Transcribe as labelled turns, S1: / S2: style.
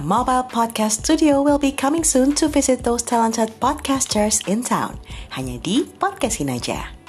S1: A mobile podcast studio will be coming soon to visit those talented podcasters in town. Hanya di Podcastin aja.